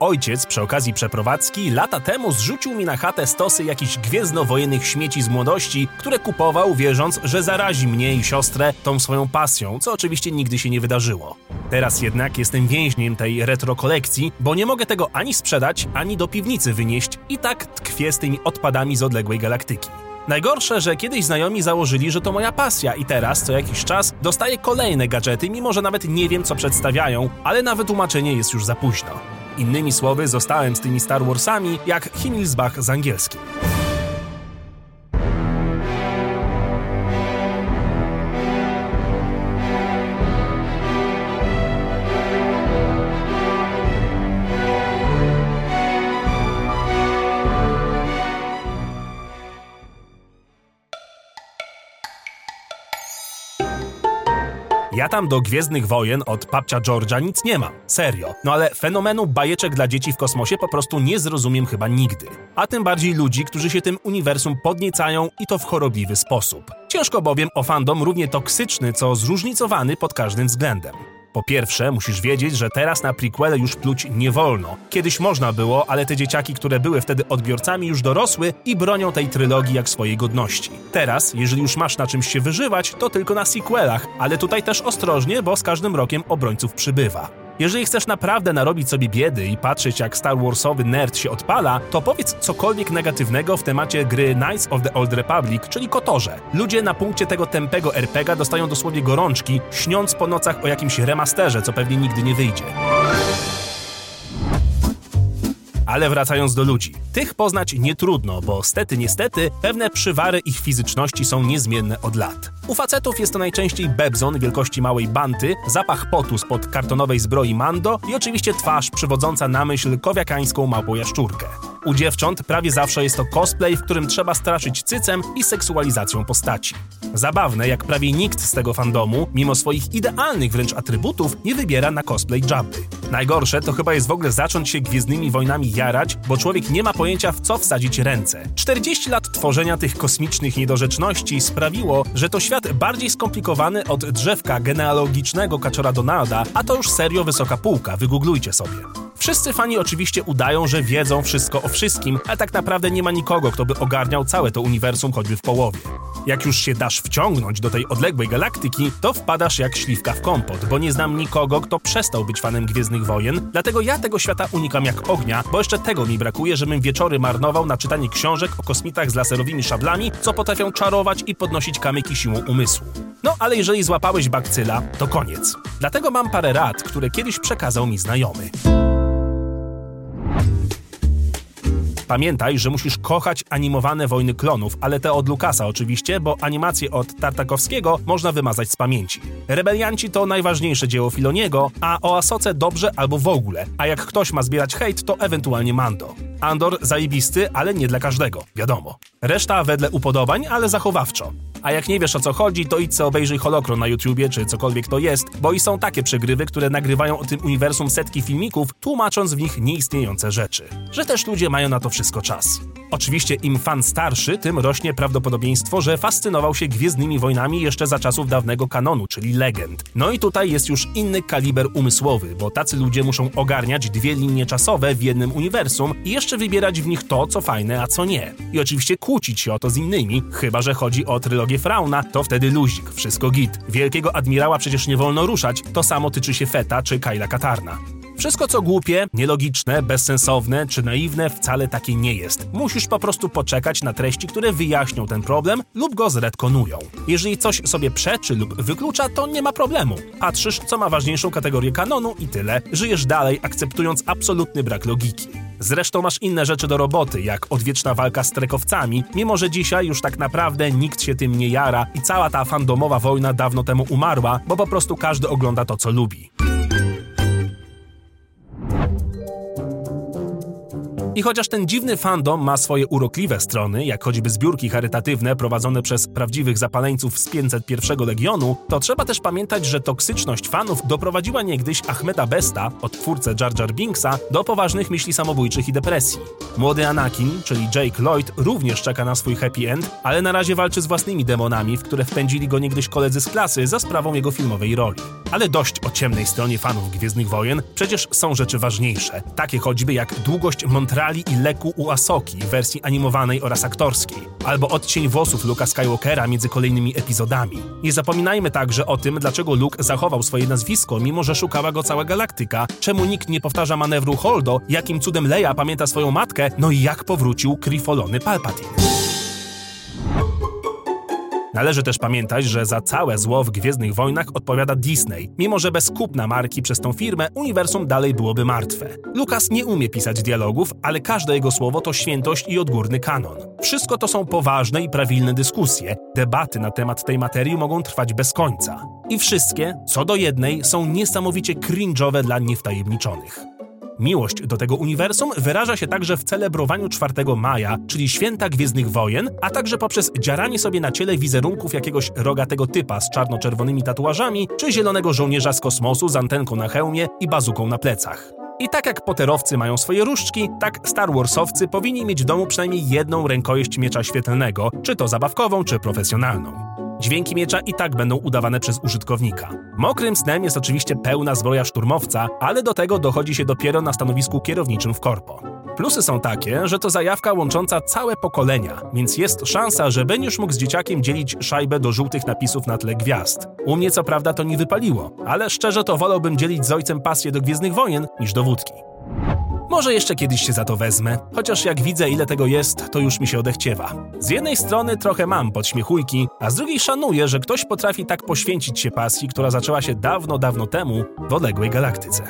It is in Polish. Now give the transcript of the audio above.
Ojciec przy okazji przeprowadzki lata temu zrzucił mi na chatę stosy jakichś gwiezdnowojennych śmieci z młodości, które kupował wierząc, że zarazi mnie i siostrę tą swoją pasją, co oczywiście nigdy się nie wydarzyło. Teraz jednak jestem więźniem tej retro kolekcji, bo nie mogę tego ani sprzedać, ani do piwnicy wynieść i tak tkwię z tymi odpadami z odległej galaktyki. Najgorsze, że kiedyś znajomi założyli, że to moja pasja i teraz co jakiś czas dostaję kolejne gadżety, mimo że nawet nie wiem co przedstawiają, ale na wytłumaczenie jest już za późno. Innymi słowy, zostałem z tymi Star Warsami jak Himmelsbach z angielskim. Ja tam do Gwiezdnych Wojen od papcia George'a nic nie mam. Serio. No ale fenomenu bajeczek dla dzieci w kosmosie po prostu nie zrozumiem chyba nigdy. A tym bardziej ludzi, którzy się tym uniwersum podniecają i to w chorobliwy sposób. Ciężko bowiem o fandom równie toksyczny, co zróżnicowany pod każdym względem. Po pierwsze, musisz wiedzieć, że teraz na prequele już pluć nie wolno. Kiedyś można było, ale te dzieciaki, które były wtedy odbiorcami, już dorosły i bronią tej trylogii jak swojej godności. Teraz, jeżeli już masz na czymś się wyżywać, to tylko na sequelach, ale tutaj też ostrożnie, bo z każdym rokiem obrońców przybywa. Jeżeli chcesz naprawdę narobić sobie biedy i patrzeć jak Star Warsowy nerd się odpala, to powiedz cokolwiek negatywnego w temacie gry Knights of the Old Republic, czyli Kotorze. Ludzie na punkcie tego tempego RPGa dostają dosłownie gorączki, śniąc po nocach o jakimś remasterze, co pewnie nigdy nie wyjdzie. Ale wracając do ludzi. Tych poznać nie trudno, bo stety niestety pewne przywary ich fizyczności są niezmienne od lat. U facetów jest to najczęściej bebzon wielkości małej banty, zapach potu spod kartonowej zbroi Mando i oczywiście twarz przywodząca na myśl kowiakańską małpą jaszczurkę. U dziewcząt prawie zawsze jest to cosplay, w którym trzeba straszyć cycem i seksualizacją postaci. Zabawne, jak prawie nikt z tego fandomu, mimo swoich idealnych wręcz atrybutów, nie wybiera na cosplay Jabby. Najgorsze to chyba jest w ogóle zacząć się Gwiezdnymi Wojnami jarać, bo człowiek nie ma pojęcia w co wsadzić ręce. 40 lat tworzenia tych kosmicznych niedorzeczności sprawiło, że to świat bardziej skomplikowany od drzewka genealogicznego kaczora Donalda, a to już serio wysoka półka, wygooglujcie sobie. Wszyscy fani oczywiście udają, że wiedzą wszystko o wszystkim, ale tak naprawdę nie ma nikogo, kto by ogarniał całe to uniwersum choćby w połowie. Jak już się dasz wciągnąć do tej odległej galaktyki, to wpadasz jak śliwka w kompot, bo nie znam nikogo, kto przestał być fanem Gwiezdnych Wojen, dlatego ja tego świata unikam jak ognia, bo jeszcze tego mi brakuje, żebym wieczory marnował na czytanie książek o kosmitach z laserowymi szablami, co potrafią czarować i podnosić kamyki siłą umysłu. No ale jeżeli złapałeś bakcyla, to koniec. Dlatego mam parę rad, które kiedyś przekazał mi znajomy. Pamiętaj, że musisz kochać animowane Wojny Klonów, ale te od Lukasa oczywiście, bo animacje od Tartakowskiego można wymazać z pamięci. Rebelianci to najważniejsze dzieło Filoniego, a o Asoce dobrze albo w ogóle, a jak ktoś ma zbierać hejt, to ewentualnie Mando. Andor zajebisty, ale nie dla każdego, wiadomo. Reszta wedle upodobań, ale zachowawczo. A jak nie wiesz o co chodzi, to idź sobie obejrzyj Holokron na YouTubie, czy cokolwiek to jest, bo i są takie przegrywy, które nagrywają o tym uniwersum setki filmików, tłumacząc w nich nieistniejące rzeczy. Że też ludzie mają na to wszystko czas. Oczywiście im fan starszy, tym rośnie prawdopodobieństwo, że fascynował się Gwiezdnymi Wojnami jeszcze za czasów dawnego kanonu, czyli legend. No i tutaj jest już inny kaliber umysłowy, bo tacy ludzie muszą ogarniać dwie linie czasowe w jednym uniwersum i jeszcze wybierać w nich to, co fajne, a co nie. I oczywiście kłócić się o to z innymi, chyba że chodzi o trylogię Frauna, to wtedy luzik, wszystko git. Wielkiego admirała przecież nie wolno ruszać, to samo tyczy się Feta czy Kyla Katarna. Wszystko co głupie, nielogiczne, bezsensowne czy naiwne wcale takie nie jest. Musisz po prostu poczekać na treści, które wyjaśnią ten problem lub go zredkonują. Jeżeli coś sobie przeczy lub wyklucza, to nie ma problemu. Patrzysz, co ma ważniejszą kategorię kanonu i tyle. Żyjesz dalej, akceptując absolutny brak logiki. Zresztą masz inne rzeczy do roboty, jak odwieczna walka z trekowcami, mimo że dzisiaj już tak naprawdę nikt się tym nie jara i cała ta fandomowa wojna dawno temu umarła, bo po prostu każdy ogląda to, co lubi. I chociaż ten dziwny fandom ma swoje urokliwe strony, jak choćby zbiórki charytatywne prowadzone przez prawdziwych zapaleńców z 501 Legionu, to trzeba też pamiętać, że toksyczność fanów doprowadziła niegdyś Ahmeda Besta, odtwórcę Jar Jar Binksa, do poważnych myśli samobójczych i depresji. Młody Anakin, czyli Jake Lloyd, również czeka na swój happy end, ale na razie walczy z własnymi demonami, w które wpędzili go niegdyś koledzy z klasy za sprawą jego filmowej roli. Ale dość o ciemnej stronie fanów Gwiezdnych Wojen, przecież są rzeczy ważniejsze, takie choćby jak długość Montrali i leku u Asoki w wersji animowanej oraz aktorskiej, albo odcień włosów Luka Skywalkera między kolejnymi epizodami. Nie zapominajmy także o tym, dlaczego Luke zachował swoje nazwisko, mimo że szukała go cała galaktyka, czemu nikt nie powtarza manewru Holdo, jakim cudem Leia pamięta swoją matkę, no i jak powrócił krifolony Palpatine. Należy też pamiętać, że za całe zło w Gwiezdnych Wojnach odpowiada Disney. Mimo, że bez kupna marki przez tą firmę, uniwersum dalej byłoby martwe. Lucas nie umie pisać dialogów, ale każde jego słowo to świętość i odgórny kanon. Wszystko to są poważne i prawilne dyskusje. Debaty na temat tej materii mogą trwać bez końca. I wszystkie, co do jednej, są niesamowicie cringe'owe dla niewtajemniczonych. Miłość do tego uniwersum wyraża się także w celebrowaniu 4 maja, czyli święta Gwiezdnych Wojen, a także poprzez dziaranie sobie na ciele wizerunków jakiegoś rogatego typa z czarno-czerwonymi tatuażami, czy zielonego żołnierza z kosmosu z antenką na hełmie i bazuką na plecach. I tak jak poterowcy mają swoje różdżki, tak Star Warsowcy powinni mieć w domu przynajmniej jedną rękojeść miecza świetlnego, czy to zabawkową, czy profesjonalną. Dźwięki miecza i tak będą udawane przez użytkownika. Mokrym snem jest oczywiście pełna zbroja szturmowca, ale do tego dochodzi się dopiero na stanowisku kierowniczym w korpo. Plusy są takie, że to zajawka łącząca całe pokolenia, więc jest szansa, że będziesz mógł z dzieciakiem dzielić szajbę do żółtych napisów na tle gwiazd. U mnie co prawda to nie wypaliło, ale szczerze to wolałbym dzielić z ojcem pasję do Gwiezdnych Wojen niż do wódki. Może jeszcze kiedyś się za to wezmę, chociaż jak widzę ile tego jest, to już mi się odechciewa. Z jednej strony trochę mam podśmiechujki, a z drugiej szanuję, że ktoś potrafi tak poświęcić się pasji, która zaczęła się dawno, dawno temu w odległej galaktyce.